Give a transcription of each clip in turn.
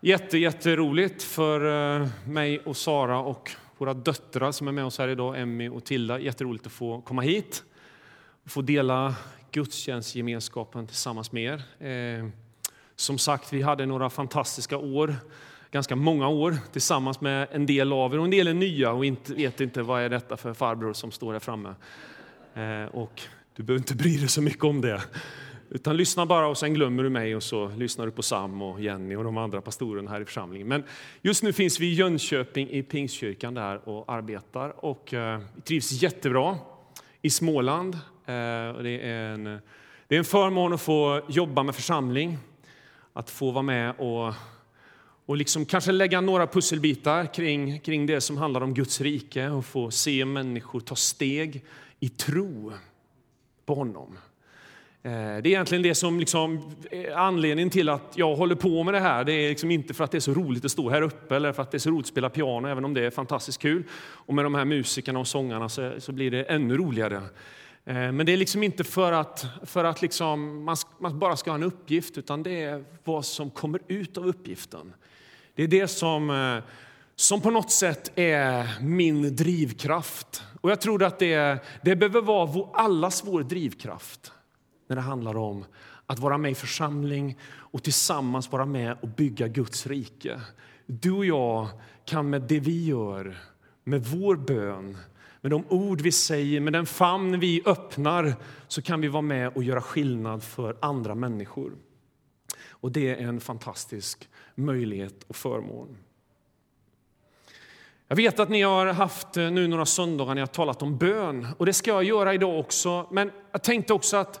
Jätte, jätteroligt för eh, mig och Sara och våra döttrar som är med oss här idag, Emmy och Tilda. Jätteroligt att få komma hit och få dela gudstjänstgemenskapen tillsammans med er. Eh, som sagt, vi hade några fantastiska år, ganska många år tillsammans med en del av er och en del är nya och inte, vet inte vad är detta för farbror som står här framme. Eh, och du behöver inte bry dig så mycket om det. Utan lyssna bara och sen glömmer du mig och så lyssnar du på Sam och Jenny och de andra pastorerna här i församlingen. Men just nu finns vi i Jönköping i Pingstkyrkan där och arbetar och eh, trivs jättebra i Småland. Eh, och det, är en, det är en förmån att få jobba med församling, att få vara med och och liksom kanske lägga några pusselbitar kring, kring det som handlar om Guds rike och få se människor ta steg i tro på honom. Eh, det är egentligen det som liksom är anledningen till att jag håller på med det här. Det är liksom inte för att det är så roligt att stå här uppe eller för att det är så roligt att spela piano, även om det är fantastiskt kul. Och med de här musikerna och sångarna så, så blir det ännu roligare. Eh, men det är liksom inte för att, för att liksom man, man, bara ska ha en uppgift, utan det är vad som kommer ut av uppgiften. Det är det som, som på något sätt är min drivkraft. Och jag tror att det, det behöver vara allas vår drivkraft när det handlar om att vara med i församling och tillsammans vara med och bygga Guds rike. Du och jag kan med det vi gör, med vår bön, med de ord vi säger, med den famn vi öppnar, så kan vi vara med och göra skillnad för andra människor. Och det är en fantastisk möjlighet och förmån. Jag vet att ni har haft eh, nu några söndagar när jag talat om bön och det ska jag göra idag också. Men jag tänkte också att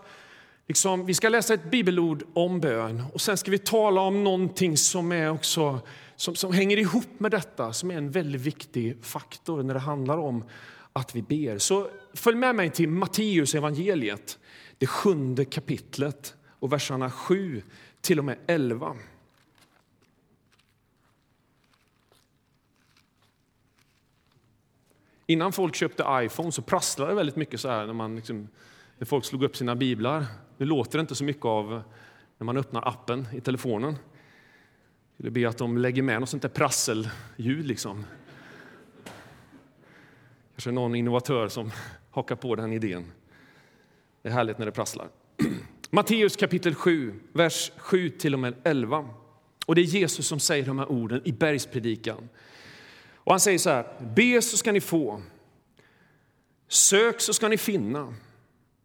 liksom, vi ska läsa ett bibelord om bön och sen ska vi tala om någonting som, är också, som, som hänger ihop med detta, som är en väldigt viktig faktor när det handlar om att vi ber. Så följ med mig till Matteus evangeliet, det sjunde kapitlet och verserna 7 till och med 11. Innan folk köpte iPhone så prasslade det väldigt mycket så här när, man liksom, när folk slog upp sina biblar. Nu låter det inte så mycket av när man öppnar appen i telefonen. Jag vill be att de lägger med något sånt där prasselljud. Liksom. Kanske någon innovatör som hakar på den idén. Det är härligt när det prasslar. Matteus kapitel 7, vers 7 till och med 11. Och det är Jesus som säger de här orden i bergspredikan. Och han säger så här, be så ska ni få, sök så ska ni finna,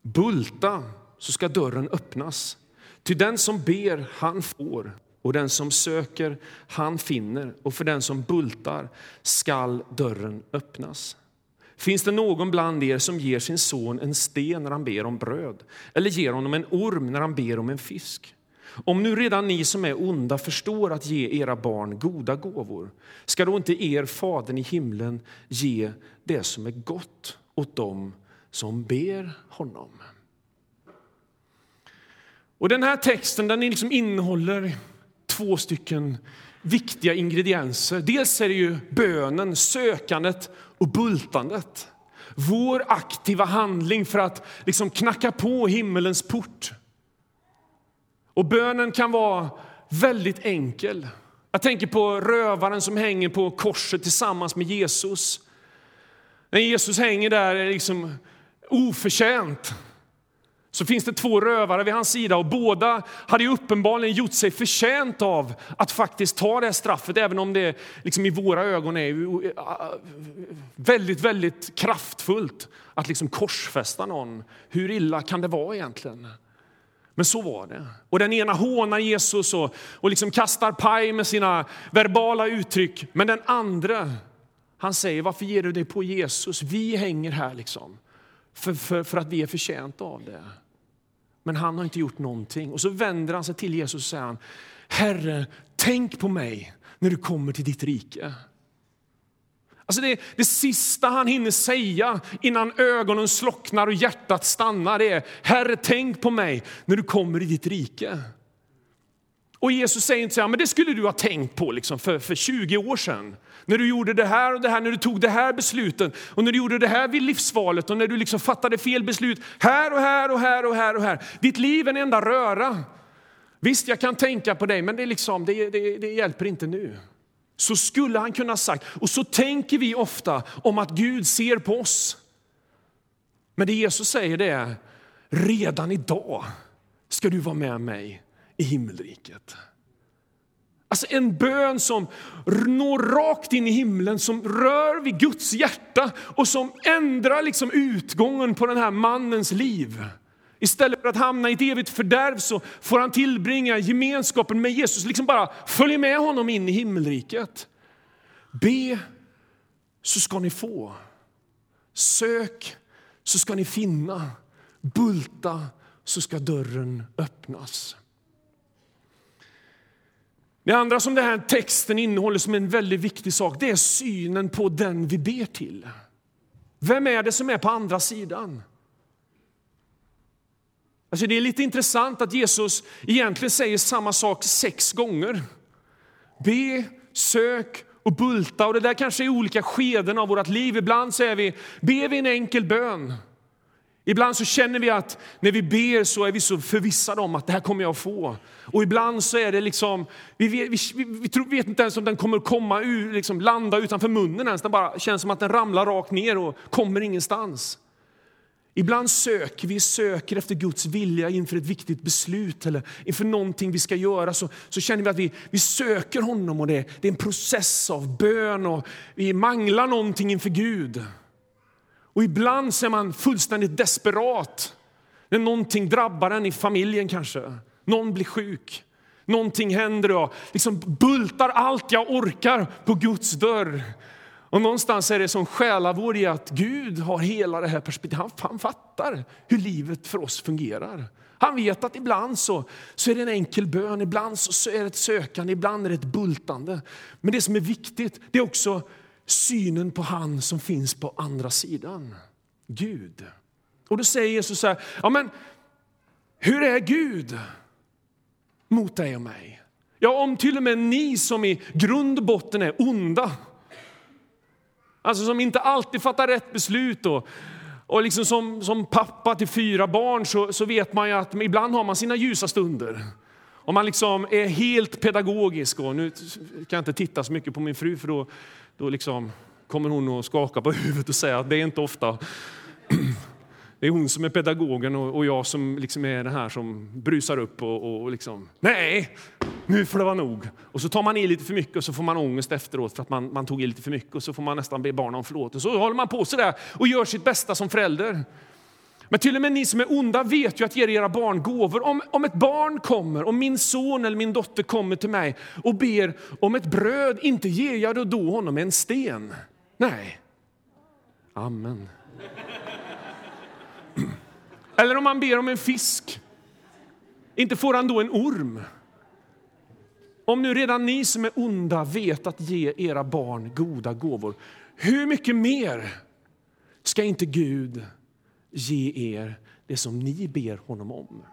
bulta så ska dörren öppnas. Till den som ber, han får, och den som söker, han finner, och för den som bultar skall dörren öppnas. Finns det någon bland er som ger sin son en sten när han ber om bröd eller ger honom en orm när han ber om en fisk? Om nu redan ni som är onda förstår att ge era barn goda gåvor, ska då inte er fader i himlen ge det som är gott åt dem som ber honom? Och Den här texten den liksom innehåller två stycken viktiga ingredienser. Dels är det ju bönen, sökandet och bultandet. Vår aktiva handling för att liksom knacka på himmelens port. Och bönen kan vara väldigt enkel. Jag tänker på rövaren som hänger på korset tillsammans med Jesus. När Jesus hänger där liksom oförtjänt så finns det två rövare vid hans sida och båda hade uppenbarligen gjort sig förtjänt av att faktiskt ta det här straffet, även om det liksom i våra ögon är eh, eh, väldigt, väldigt kraftfullt att liksom korsfästa någon. Hur illa kan det vara egentligen? Men så var det. Och den ena hånar Jesus och, och liksom kastar paj med sina verbala uttryck. Men den andra, han säger, varför ger du dig på Jesus? Vi hänger här liksom. För, för, för att vi är förtjänta av det. Men han har inte gjort någonting. Och så vänder han sig till Jesus och säger, Herre, tänk på mig när du kommer till ditt rike. Alltså det, det sista han hinner säga innan ögonen slocknar och hjärtat stannar är Herre, tänk på mig när du kommer i ditt rike. Och Jesus säger inte så här, men det skulle du ha tänkt på liksom för, för 20 år sedan. När du gjorde det här och det här, när du tog det här beslutet och när du gjorde det här vid livsvalet och när du liksom fattade fel beslut här och här och här och här och här. Ditt liv är en enda röra. Visst, jag kan tänka på dig, men det, är liksom, det, det, det hjälper inte nu. Så skulle han kunna ha sagt. Och så tänker vi ofta om att Gud ser på oss. Men det Jesus säger det är, redan idag ska du vara med mig i himmelriket. Alltså en bön som når rakt in i himlen, som rör vid Guds hjärta och som ändrar liksom utgången på den här mannens liv. Istället för att hamna i ett evigt fördärv så får han tillbringa gemenskapen med Jesus, liksom bara följa med honom in i himmelriket. Be så ska ni få. Sök så ska ni finna. Bulta så ska dörren öppnas. Det andra som den här texten innehåller som en väldigt viktig sak, det är synen på den vi ber till. Vem är det som är på andra sidan? Alltså det är lite intressant att Jesus egentligen säger samma sak sex gånger. Be, sök och bulta. Och det där kanske är olika skeden av vårt liv. Ibland säger vi, ber vi en enkel bön. Ibland så känner vi att när vi ber så är vi så förvissade om att det här kommer jag att få. Och ibland så är det liksom, vi vet, vi, vi, vi vet inte ens om den kommer komma ur, liksom landa utanför munnen ens. Det bara känns som att den ramlar rakt ner och kommer ingenstans. Ibland söker vi söker efter Guds vilja inför ett viktigt beslut eller inför någonting vi ska göra. Så, så känner vi att vi, vi söker honom och det, det är en process av bön och vi manglar någonting inför Gud. Och ibland så är man fullständigt desperat när någonting drabbar en i familjen kanske. Någon blir sjuk, någonting händer och jag liksom bultar allt jag orkar på Guds dörr. Och någonstans är det som själavård i att Gud har hela det här perspektivet. Han, han fattar hur livet för oss fungerar. Han vet att ibland så, så är det en enkel bön, ibland så är det ett sökande, ibland är det ett bultande. Men det som är viktigt det är också synen på han som finns på andra sidan. Gud. Och då säger Jesus så här, ja men hur är Gud mot dig och mig? Ja, om till och med ni som i grund och botten är onda, alltså som inte alltid fattar rätt beslut och, och liksom som, som pappa till fyra barn så, så vet man ju att ibland har man sina ljusa stunder. Om man liksom är helt pedagogisk, och nu kan jag inte titta så mycket på min fru för då då liksom kommer hon att skaka på huvudet och säga att det är inte ofta. Det är hon som är pedagogen och jag som liksom är den här som brusar upp och, och liksom, nej, nu får det vara nog. Och så tar man i lite för mycket och så får man ångest efteråt för att man, man tog i lite för mycket och så får man nästan be barnen om förlåtelse. Så håller man på sådär och gör sitt bästa som förälder. Men till och med ni som är onda vet ju att ge era barn gåvor. Om, om ett barn kommer, om min son eller min dotter kommer till mig och ber om ett bröd, inte ger jag då honom en sten. Nej. Amen. Eller om man ber om en fisk, inte får han då en orm. Om nu redan ni som är onda vet att ge era barn goda gåvor, hur mycket mer ska inte Gud ge er det som ni ber honom om.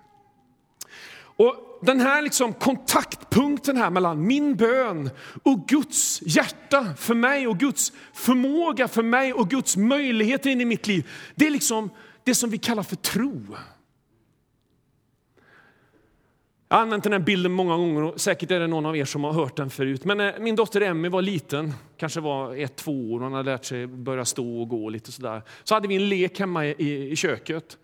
Och Den här liksom kontaktpunkten här mellan min bön och Guds hjärta för mig och Guds förmåga för mig och Guds möjligheter in i mitt liv, det är liksom det som vi kallar för tro. Jag har använt den här bilden många gånger och säkert är det någon av er som har hört den förut. Men när min dotter Emmy var liten, kanske var ett, två år, hon hade lärt sig börja stå och gå lite sådär. Så hade vi en lek hemma i, i köket.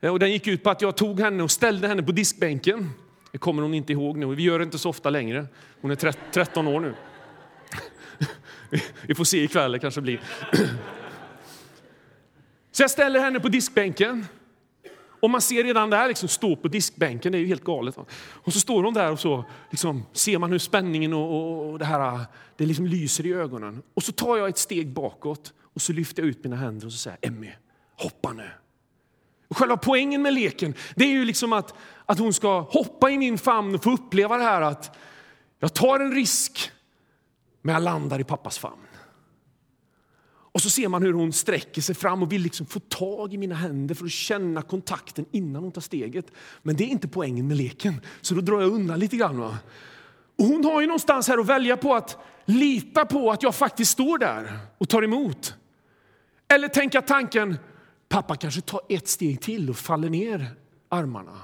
Eh, och den gick ut på att jag tog henne och ställde henne på diskbänken. Det kommer hon inte ihåg nu. Vi gör det inte så ofta längre. Hon är 13 år nu. Vi får se ikväll, det kanske blir. Så jag ställer henne på diskbänken och man ser redan där liksom stå på diskbänken, det är ju helt galet. Och så står hon där och så liksom, ser man hur spänningen och, och det här det liksom lyser i ögonen. Och så tar jag ett steg bakåt och så lyfter jag ut mina händer och så säger Emmy, hoppa nu. Och själva poängen med leken det är ju liksom att, att hon ska hoppa i min famn och få uppleva det här att jag tar en risk men jag landar i pappas famn. Och så ser man hur hon sträcker sig fram och vill liksom få tag i mina händer för att känna kontakten innan hon tar steget. Men det är inte poängen med leken, så då drar jag undan lite grann. Va? Och hon har ju någonstans här att välja på att lita på att jag faktiskt står där och tar emot. Eller tänka tanken, pappa kanske tar ett steg till och faller ner armarna.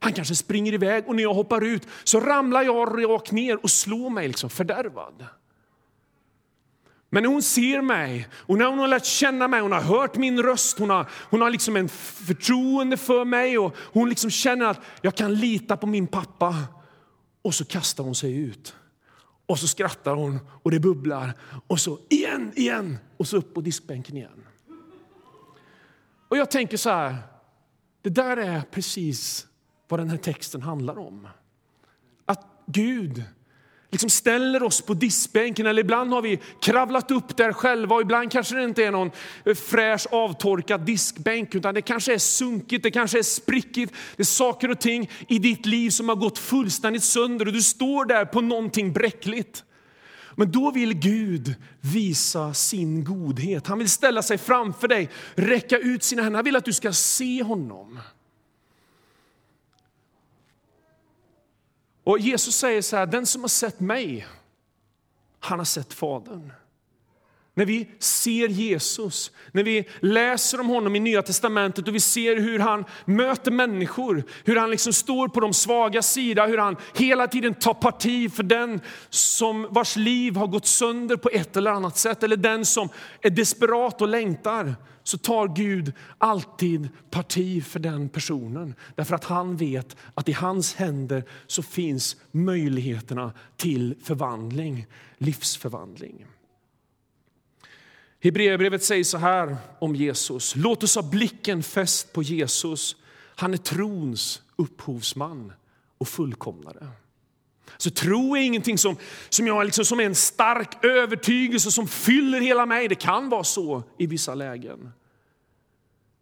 Han kanske springer iväg och när jag hoppar ut så ramlar jag rakt ner och slår mig liksom fördärvad. Men hon ser mig och när hon har lärt känna mig, hon har hört min röst, hon har, hon har liksom en förtroende för mig och hon liksom känner att jag kan lita på min pappa. Och så kastar hon sig ut. Och så skrattar hon och det bubblar. Och så igen, igen och så upp på diskbänken igen. Och jag tänker så här, det där är precis vad den här texten handlar om. Att Gud liksom ställer oss på diskbänken. Eller ibland har vi kravlat upp där själva och ibland kanske det inte är någon eh, fräsch avtorkad diskbänk utan det kanske är sunkigt, det kanske är sprickigt. Det är saker och ting i ditt liv som har gått fullständigt sönder och du står där på någonting bräckligt. Men då vill Gud visa sin godhet. Han vill ställa sig framför dig, räcka ut sina händer. Han vill att du ska se honom. Och Jesus säger så här, den som har sett mig, han har sett Fadern. När vi ser Jesus, när vi läser om honom i Nya testamentet och vi ser hur han möter människor, hur han liksom står på de svaga sida, hur han hela tiden tar parti för den som vars liv har gått sönder på ett eller annat sätt, eller den som är desperat och längtar, så tar Gud alltid parti för den personen. Därför att han vet att i hans händer så finns möjligheterna till förvandling, livsförvandling. Hebreerbrevet säger så här om Jesus. Låt oss ha blicken fäst på Jesus. Han är trons upphovsman och fullkomnare. Så tro är ingenting som, som, jag liksom, som är en stark övertygelse som fyller hela mig. Det kan vara så i vissa lägen.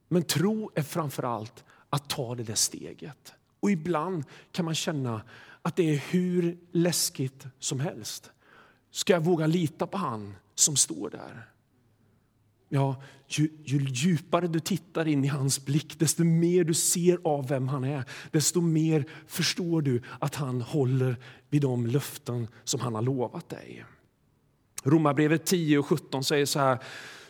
Men tro är framför allt att ta det där steget. Och ibland kan man känna att det är hur läskigt som helst. Ska jag våga lita på han som står där? Ja, ju, ju, djupare du tittar in i hans blick, desto mer du ser av vem han är, desto mer förstår du att han håller vid de löften som han har lovat dig. Romarbrevet 10 och 17 säger så här.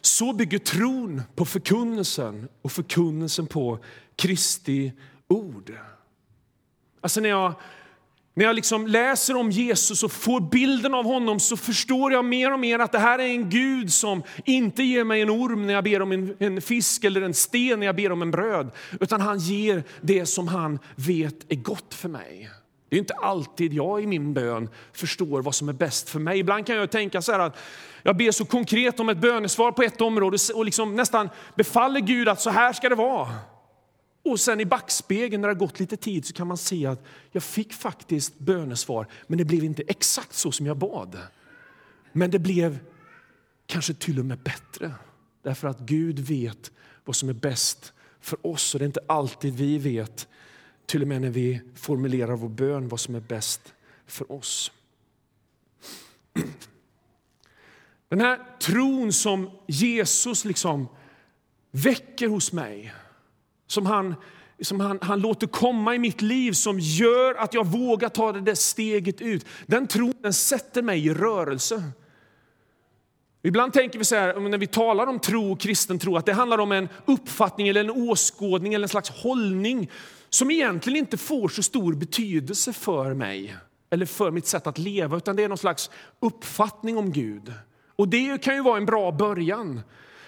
Så bygger tron på förkunnelsen och förkunnelsen på Kristi ord. Alltså när jag när jag liksom läser om Jesus och får bilden av honom så förstår jag mer och mer att det här är en Gud som inte ger mig en orm när jag ber om en, en fisk eller en sten när jag ber om en bröd. Utan han ger det som han vet är gott för mig. Det är inte alltid jag i min bön förstår vad som är bäst för mig. Ibland kan jag tänka så här att jag ber så konkret om ett bönesvar på ett område och liksom nästan befaller Gud att så här ska det vara. Och sen i backspegeln när det har gått lite tid så kan man se att jag fick faktiskt bönesvar, men det blev inte exakt så som jag bad. Men det blev kanske till och med bättre. Därför att Gud vet vad som är bäst för oss och det är inte alltid vi vet, till och med när vi formulerar vår bön, vad som är bäst för oss. Den här tron som Jesus liksom väcker hos mig som han, som han, han låter komma i mitt liv som gör att jag vågar ta det där steget ut. Den tron den sätter mig i rörelse. Ibland tänker vi så här, när vi talar om tro och kristen tro, att det handlar om en uppfattning eller en åskådning eller en slags hållning som egentligen inte får så stor betydelse för mig eller för mitt sätt att leva, utan det är någon slags uppfattning om Gud. Och det kan ju vara en bra början.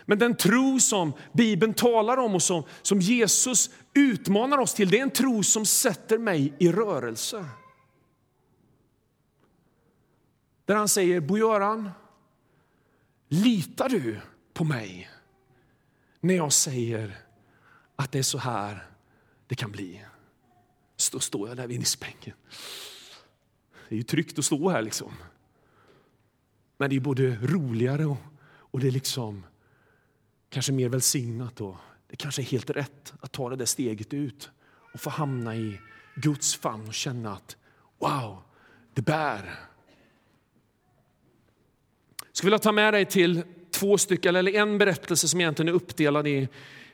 Men den tro som Bibeln talar om och som, som Jesus utmanar oss till, det är en tro som sätter mig i rörelse. Där han säger, Bo-Göran, litar du på mig när jag säger att det är så här det kan bli? Så står jag där vid nissbänken. Det är ju tryggt att stå här liksom. Men det är både roligare och, och det är liksom kanske mer välsignat och det kanske är helt rätt att ta det där steget ut och få hamna i Guds famn och känna att wow, det bär. Jag skulle vilja ta med dig till två stycken, eller en berättelse som egentligen är uppdelad i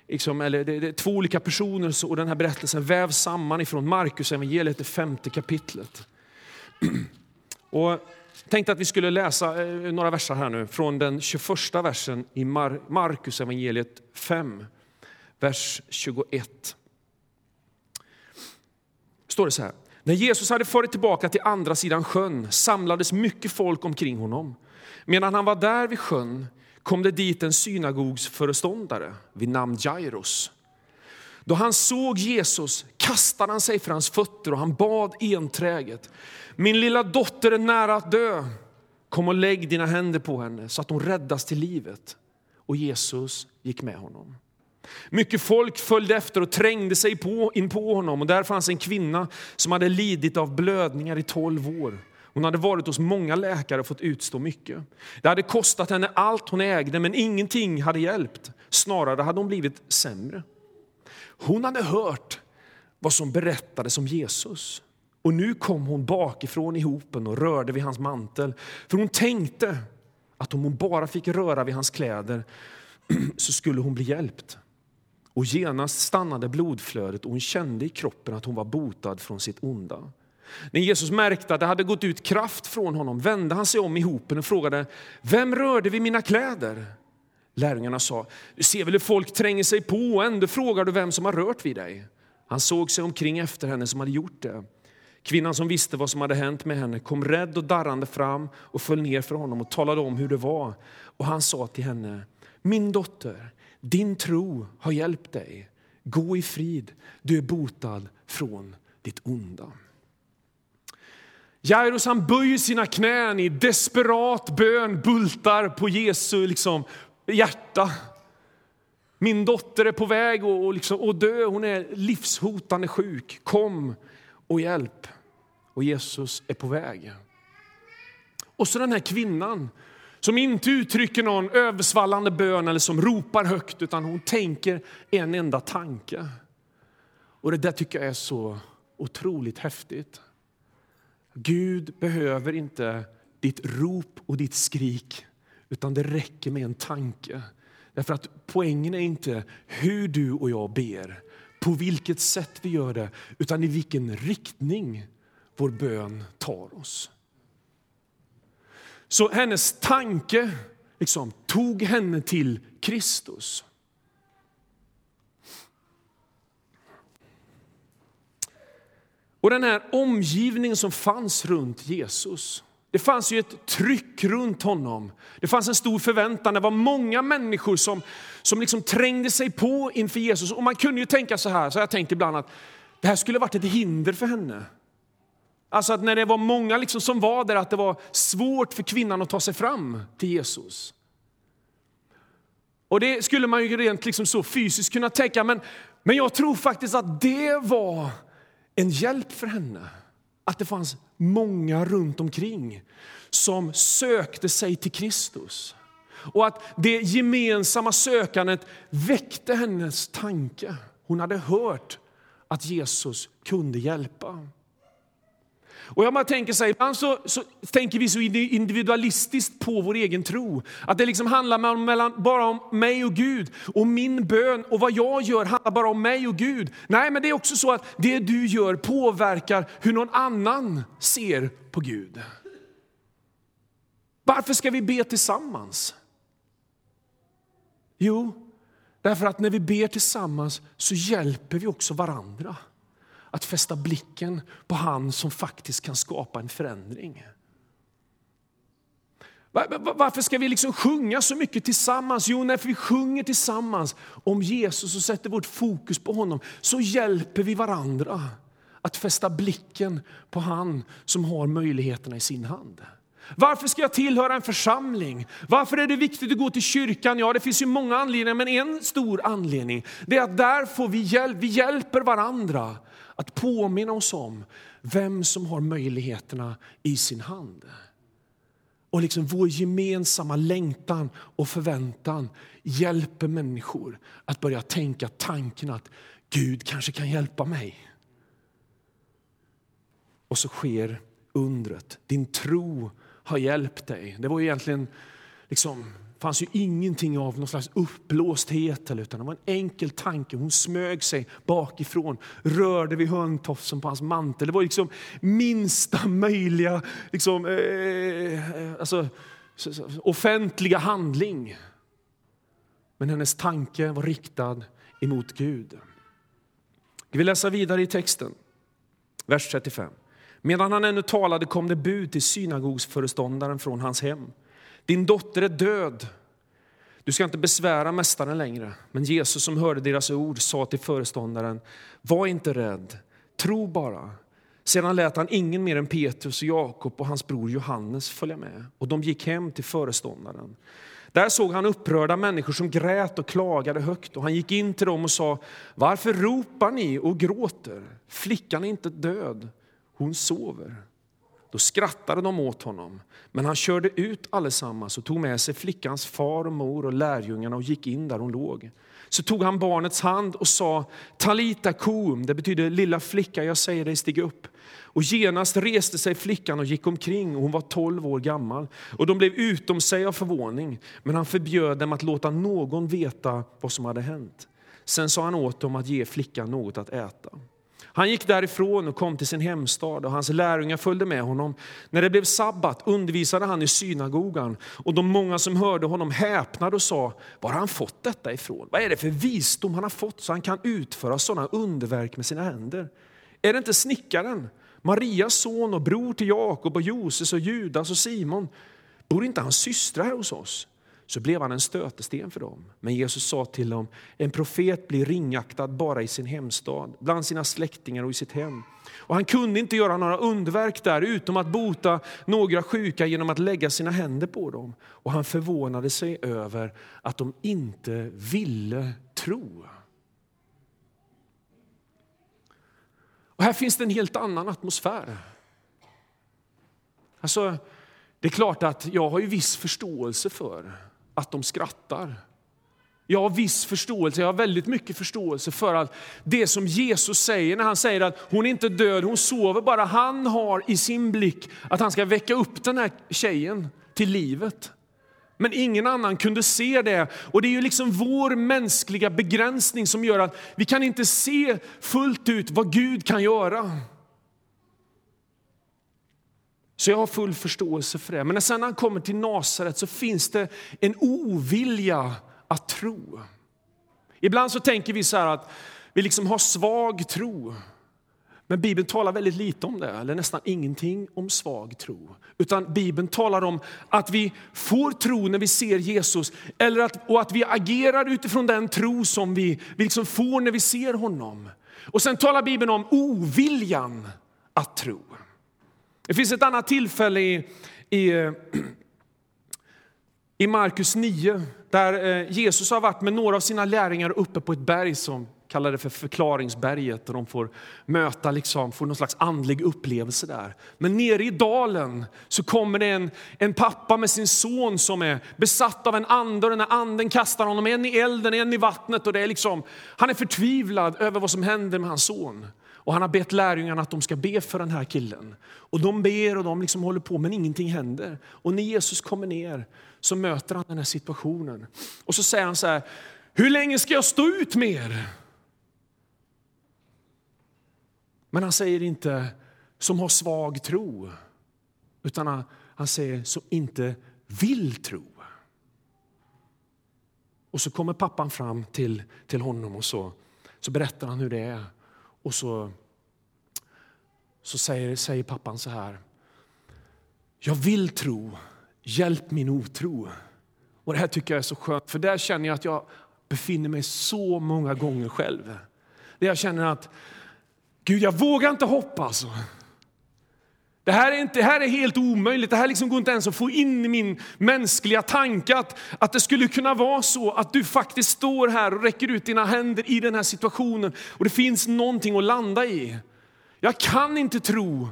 liksom, eller det, det är två olika personer och den här berättelsen vävs samman ifrån Markus evangeliet, det femte kapitlet. Och tänkte att vi skulle läsa eh, några verser här nu från den 21 versen i Mar Markus evangeliet 5, vers 21. står det så här. När Jesus hade farit tillbaka till andra sidan sjön samlades mycket folk omkring honom. Medan han var där vid sjön kom det dit en synagogsföreståndare vid namn Jairus. Då han såg Jesus kastade han sig för hans fötter och han bad enträget. Min lilla dotter är nära att dö. Kom och lägg dina händer på henne så att hon räddas till livet. Och Jesus gick med honom. Mycket folk följde efter och trängde sig på, in på honom. Och där fanns en kvinna som hade lidit av blödningar i tolv år. Hon hade varit hos många läkare och fått utstå mycket. Det hade kostat henne allt hon ägde, men ingenting hade hjälpt. Snarare hade hon blivit sämre. Hon hade hört vad som berättades om Jesus. Och nu kom hon bakifrån i hopen och rörde vid hans mantel. För hon tänkte att om hon bara fick röra vid hans kläder så skulle hon bli hjälpt. Och genast stannade blodflödet och hon kände i kroppen att hon var botad från sitt onda. När Jesus märkte att det hade gått ut kraft från honom vände han sig om i hopen och frågade, vem rörde vid mina kläder? Lärjungarna sa, du ser väl hur folk tränger sig på och ändå frågar du vem som har rört vid dig? Han såg sig omkring efter henne som hade gjort det. Kvinnan som visste vad som hade hänt med henne kom rädd och darrande fram och föll ner för honom och talade om hur det var. Och han sa till henne, min dotter, din tro har hjälpt dig. Gå i frid, du är botad från ditt onda. Jairus han böjer sina knän i desperat bön, bultar på Jesu liksom, hjärta. Min dotter är på väg att och liksom, och dö, hon är livshotande sjuk. Kom och hjälp. Och Jesus är på väg. Och så den här kvinnan som inte uttrycker någon översvallande bön eller som ropar högt utan hon tänker en enda tanke. Och det där tycker jag är så otroligt häftigt. Gud behöver inte ditt rop och ditt skrik utan det räcker med en tanke. Därför att poängen är inte hur du och jag ber, på vilket sätt vi gör det, utan i vilken riktning vår bön tar oss. Så hennes tanke liksom, tog henne till Kristus. Och den här omgivningen som fanns runt Jesus, det fanns ju ett tryck runt honom. Det fanns en stor förväntan. Det var många människor som, som liksom trängde sig på inför Jesus. Och man kunde ju tänka så här, så jag tänkt ibland att det här skulle varit ett hinder för henne. Alltså att när det var många liksom som var där, att det var svårt för kvinnan att ta sig fram till Jesus. Och det skulle man ju rent liksom så fysiskt kunna tänka, men, men jag tror faktiskt att det var en hjälp för henne. Att det fanns många runt omkring som sökte sig till Kristus. Och att det gemensamma sökandet väckte hennes tanke. Hon hade hört att Jesus kunde hjälpa. Och jag bara tänker så här, ibland så, så, tänker vi så individualistiskt på vår egen tro. Att det liksom handlar mellan, bara om mig och Gud. Och min bön och vad jag gör handlar bara om mig och Gud. Nej, men det är också så att det du gör påverkar hur någon annan ser på Gud. Varför ska vi be tillsammans? Jo, därför att när vi ber tillsammans så hjälper vi också varandra att fästa blicken på han som faktiskt kan skapa en förändring. Varför ska vi liksom sjunga så mycket tillsammans? Jo, när vi sjunger tillsammans om Jesus och sätter vårt fokus på honom så hjälper vi varandra att fästa blicken på han som har möjligheterna i sin hand. Varför ska jag tillhöra en församling? Varför är det viktigt att gå till kyrkan? Ja, det finns ju många anledningar, men en stor anledning det är att där får vi hjälp. Vi hjälper varandra att påminna oss om vem som har möjligheterna i sin hand. Och liksom vår gemensamma längtan och förväntan hjälper människor att börja tänka tanken att Gud kanske kan hjälpa mig. Och så sker undret. Din tro har hjälpt dig. Det var egentligen liksom fanns ju ingenting av någon slags uppblåsthet, utan det var en enkel tanke. Hon smög sig bakifrån, rörde vid hörntofsen på hans mantel. Det var liksom minsta möjliga liksom, eh, eh alltså, offentliga handling. Men hennes tanke var riktad emot Gud. Vi vill läsa vidare i texten. Vers 35. Medan han ännu talade kom det bud till synagogsföreståndaren från hans hem. Din dotter är död. Du ska inte besvära mästaren längre. Men Jesus som hörde deras ord sa till föreståndaren, var inte rädd, tro bara. Sedan lät han ingen mer än Petrus och Jakob och hans bror Johannes följa med. Och de gick hem till föreståndaren. Där såg han upprörda människor som grät och klagade högt och han gick in till dem och sa, varför ropar ni och gråter? Flickan är inte död, hon sover. Då skrattade de åt honom, men han körde ut allesammans och tog med sig flickans far och mor och lärjungarna och gick in där hon låg. Så tog han barnets hand och sa Talita koum, det betyder lilla flicka, jag säger dig stig upp. Och genast reste sig flickan och gick omkring och hon var tolv år gammal. Och de blev utom sig av förvåning, men han förbjöd dem att låta någon veta vad som hade hänt. Sen sa han åt dem att ge flickan något att äta. Han gick därifrån och kom till sin hemstad och hans lärjungar följde med honom. När det blev sabbat undervisade han i synagogan och de många som hörde honom häpnade och sa, var har han fått detta ifrån? Vad är det för visdom han har fått så han kan utföra sådana underverk med sina händer? Är det inte snickaren, Marias son och bror till Jakob och Joses och Judas och Simon? Bor inte hans systrar här hos oss? Så blev han en stötesten för dem. Men Jesus sa till dem, en profet blir ringaktad bara i sin hemstad, bland sina släktingar och i sitt hem. Och han kunde inte göra några underverk där utom att bota några sjuka genom att lägga sina händer på dem. Och han förvånade sig över att de inte ville tro. Och här finns det en helt annan atmosfär. Alltså, det är klart att jag har ju viss förståelse för att de skrattar. Jag har viss förståelse, jag har väldigt mycket förståelse för att det som Jesus säger när han säger att hon är inte död, hon sover bara. Han har i sin blick att han ska väcka upp den här tjejen till livet. Men ingen annan kunde se det. Och det är ju liksom vår mänskliga begränsning som gör att vi kan inte se fullt ut vad Gud kan göra. Så jag har full förståelse för det. Men när sen han kommer till Nasaret så finns det en ovilja att tro. Ibland så tänker vi så att vi liksom har svag tro. Men Bibeln talar väldigt lite om det, eller nästan ingenting om svag tro. Utan Bibeln talar om att vi får tro när vi ser Jesus eller att, och att vi agerar utifrån den tro som vi, vi liksom får när vi ser honom. Och sen talar Bibeln om oviljan att tro. Det finns ett annat tillfälle i, i, eh, i Markus 9 där eh, Jesus har varit med några av sina lärjungar uppe på ett berg som kallar det för förklaringsberget och de får möta, liksom, får någon slags andlig upplevelse där. Men nere i dalen så kommer det en, en pappa med sin son som är besatt av en ande och den här anden kastar honom en i elden, en i vattnet och det är liksom, han är förtvivlad över vad som händer med hans son. Och han har bett lärjungarna att de ska be för den här killen. Och de ber och de liksom håller på men ingenting händer. Och när Jesus kommer ner så möter han den här situationen. Och så säger han så här, hur länge ska jag stå ut med er? Men han säger inte som har svag tro, utan han, han säger som inte vill tro. Och så kommer pappan fram till, till honom och så, så berättar han hur det är. Och så, så säger, säger pappan så här. Jag vill tro, hjälp min otro. Och Det här tycker jag är så skönt, för där känner jag att jag befinner mig så många gånger själv. Där jag känner att Gud, jag vågar inte hoppas. Alltså. Det här, är inte, det här är helt omöjligt. Det här liksom går inte ens att få in i min mänskliga tanke att, att det skulle kunna vara så att du faktiskt står här och räcker ut dina händer i den här situationen och det finns någonting att landa i. Jag kan inte tro,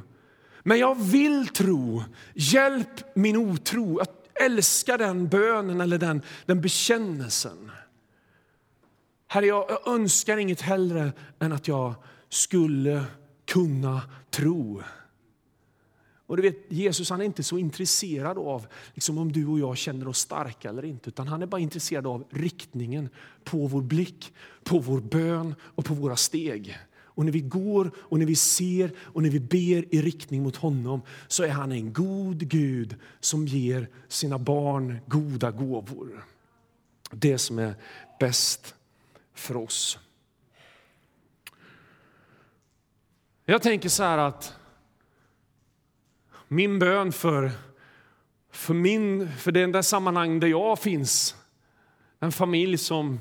men jag vill tro. Hjälp min otro Jag älskar den bönen eller den, den bekännelsen. Herre, jag, jag önskar inget hellre än att jag skulle kunna tro. Och du vet, Jesus han är inte så intresserad av liksom om du och jag känner oss starka eller inte, utan han är bara intresserad av riktningen på vår blick, på vår bön och på våra steg. Och när vi går och när vi ser och när vi ber i riktning mot honom så är han en god Gud som ger sina barn goda gåvor. Det som är bäst för oss. Jag tänker så här att min bön för, för, min, för den där sammanhang där jag finns, en familj som,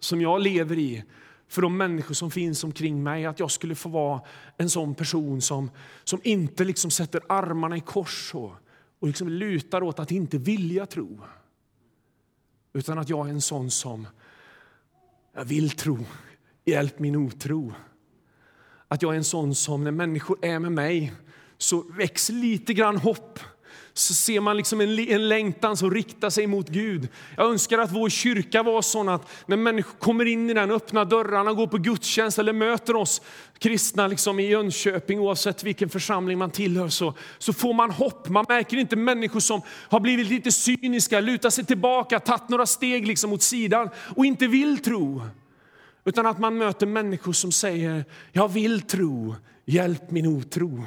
som jag lever i, för de människor som finns omkring mig, att jag skulle få vara en sån person som, som inte liksom sätter armarna i kors och, och liksom lutar åt att inte vilja tro. Utan att jag är en sån som jag vill tro, hjälp min otro. Att jag är en sån som när människor är med mig så väcks lite grann hopp så ser man liksom en, en längtan som riktar sig mot Gud. Jag önskar att vår kyrka var sån att när människor kommer in i den, öppnar dörrarna, går på gudstjänst eller möter oss kristna liksom i Jönköping, oavsett vilken församling man tillhör, så, så får man hopp. Man märker inte människor som har blivit lite cyniska, lutar sig tillbaka, tagit några steg liksom åt sidan och inte vill tro. Utan att man möter människor som säger, jag vill tro, hjälp min otro.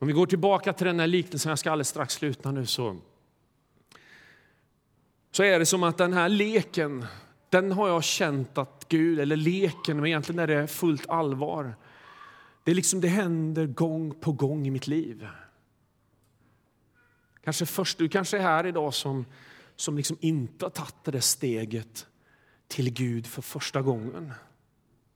Om vi går tillbaka till den här liknelsen, jag ska alldeles strax sluta nu, så, så är det som att den här leken, den har jag känt att Gud, eller leken, men egentligen är det fullt allvar. Det, är liksom, det händer gång på gång i mitt liv. Kanske först, du kanske är här idag som, som liksom inte har tagit det där steget till Gud för första gången.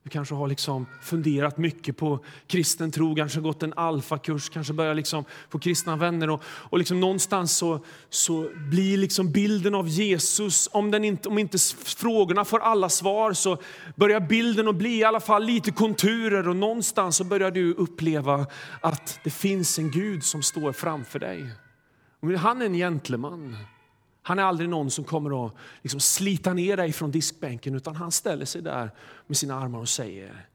Du kanske har liksom funderat mycket på kristen tro, kanske gått en alfakurs, kanske börjat liksom få kristna vänner. Och, och liksom någonstans så, så blir liksom bilden av Jesus, om, den inte, om inte frågorna får alla svar, så börjar bilden att bli i alla fall lite konturer. Och någonstans så börjar du uppleva att det finns en Gud som står framför dig. Han är en gentleman. Han är aldrig någon som kommer att liksom slita ner dig från diskbänken utan han ställer sig där med sina armar och säger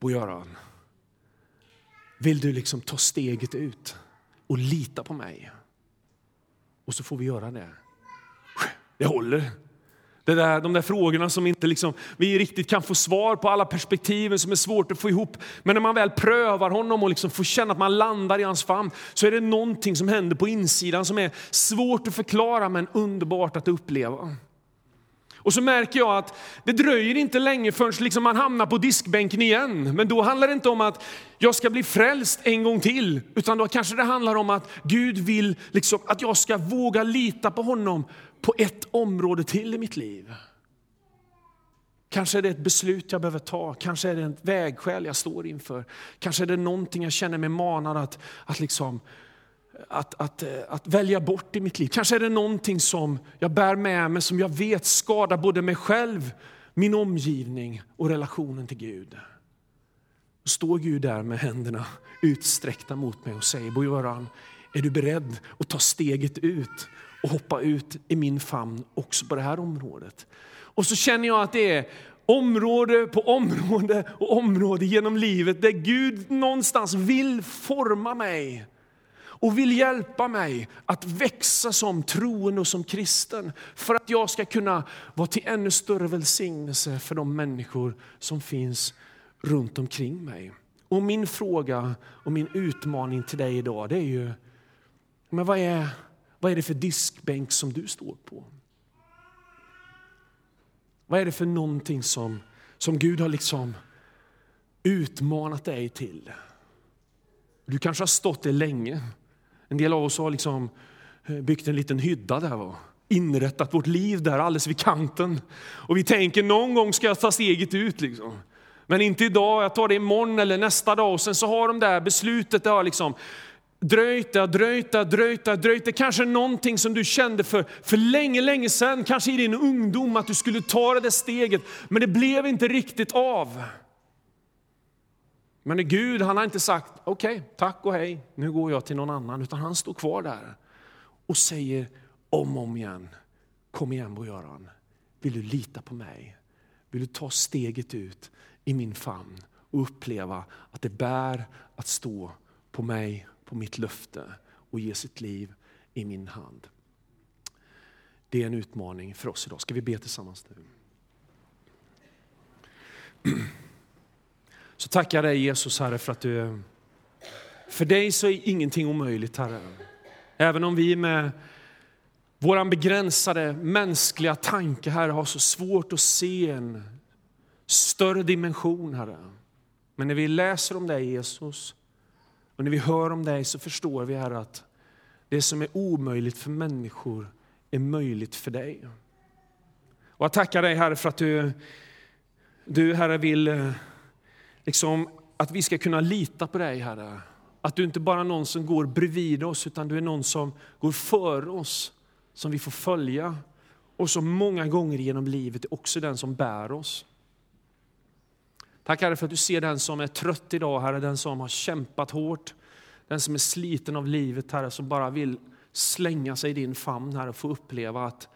Bo-Göran, vill du liksom ta steget ut och lita på mig? Och så får vi göra det. Det håller. Det där, de där frågorna som inte liksom, vi riktigt kan få svar på, alla perspektiven som är svårt att få ihop. Men när man väl prövar honom och liksom får känna att man landar i hans famn så är det någonting som händer på insidan som är svårt att förklara men underbart att uppleva. Och så märker jag att det dröjer inte länge förrän liksom man hamnar på diskbänken igen. Men då handlar det inte om att jag ska bli frälst en gång till, utan då kanske det handlar om att Gud vill liksom att jag ska våga lita på honom på ett område till i mitt liv. Kanske är det ett beslut jag behöver ta, kanske är det ett vägskäl jag står inför. Kanske är det någonting jag känner mig manad att, att, liksom, att, att, eh, att välja bort i mitt liv. Kanske är det någonting som jag bär med mig som jag vet skadar både mig själv, min omgivning och relationen till Gud. Då står Gud där med händerna utsträckta mot mig och säger, Bo Göran, är du beredd att ta steget ut och hoppa ut i min famn också på det här området. Och så känner jag att det är område på område och område genom livet där Gud någonstans vill forma mig och vill hjälpa mig att växa som troende och som kristen för att jag ska kunna vara till ännu större välsignelse för de människor som finns runt omkring mig. Och min fråga och min utmaning till dig idag det är ju, men vad är vad är det för diskbänk som du står på? Vad är det för någonting som, som Gud har liksom utmanat dig till? Du kanske har stått där länge. En del av oss har liksom eh, byggt en liten hydda där och inrättat vårt liv där alldeles vid kanten. Och vi tänker någon gång ska jag ta steget ut. Liksom. Men inte idag, jag tar det imorgon eller nästa dag. Och sen så har de där beslutet, det har liksom dröjt, det har dröjt, det har dröjt, det har dröjt. Det kanske är någonting som du kände för, för länge, länge sedan, kanske i din ungdom, att du skulle ta det där steget. Men det blev inte riktigt av. Men Gud, han har inte sagt, okej, okay, tack och hej, nu går jag till någon annan. Utan han står kvar där och säger om och om igen, kom igen Bo-Göran, vill du lita på mig? Vill du ta steget ut i min famn och uppleva att det bär att stå på mig på mitt löfte och ge sitt liv i min hand. Det är en utmaning för oss idag. Ska vi be tillsammans nu? Så tackar jag dig Jesus Herre för att du, för dig så är ingenting omöjligt Herre. Även om vi med Vår begränsade mänskliga tanke, Herre, har så svårt att se en större dimension, Herre. Men när vi läser om dig, Jesus, och när vi hör om dig så förstår vi, Herre, att det som är omöjligt för människor är möjligt för dig. Och jag tackar dig, Herre, för att du, du Herre, vill eh, liksom, att vi ska kunna lita på dig, Herre. Att du inte bara är någon som går bredvid oss, utan du är någon som går före oss, som vi får följa. Och som många gånger genom livet är också den som bär oss. Tack Herre för att du ser den som är trött idag, Herre, den som har kämpat hårt, den som är sliten av livet, Herre, som bara vill slänga sig i din famn, Herre, och få uppleva att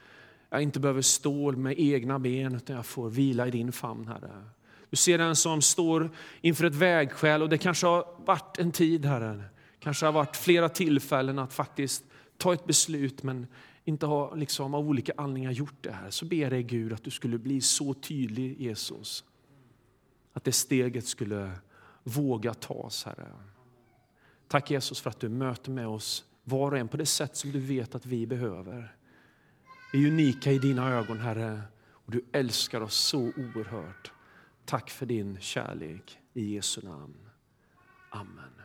jag inte behöver stå med egna ben, utan jag får vila i din famn, Herre. Du ser den som står inför ett vägskäl och det kanske har varit en tid, Herre, kanske har varit flera tillfällen att faktiskt ta ett beslut, men inte har liksom av olika anledningar gjort det här. Så ber jag dig Gud att du skulle bli så tydlig, Jesus, att det steget skulle våga tas, Herre. Tack Jesus för att du möter med oss var och en på det sätt som du vet att vi behöver. Vi är unika i dina ögon, Herre, och du älskar oss så oerhört. Tack för din kärlek. I Jesu namn. Amen.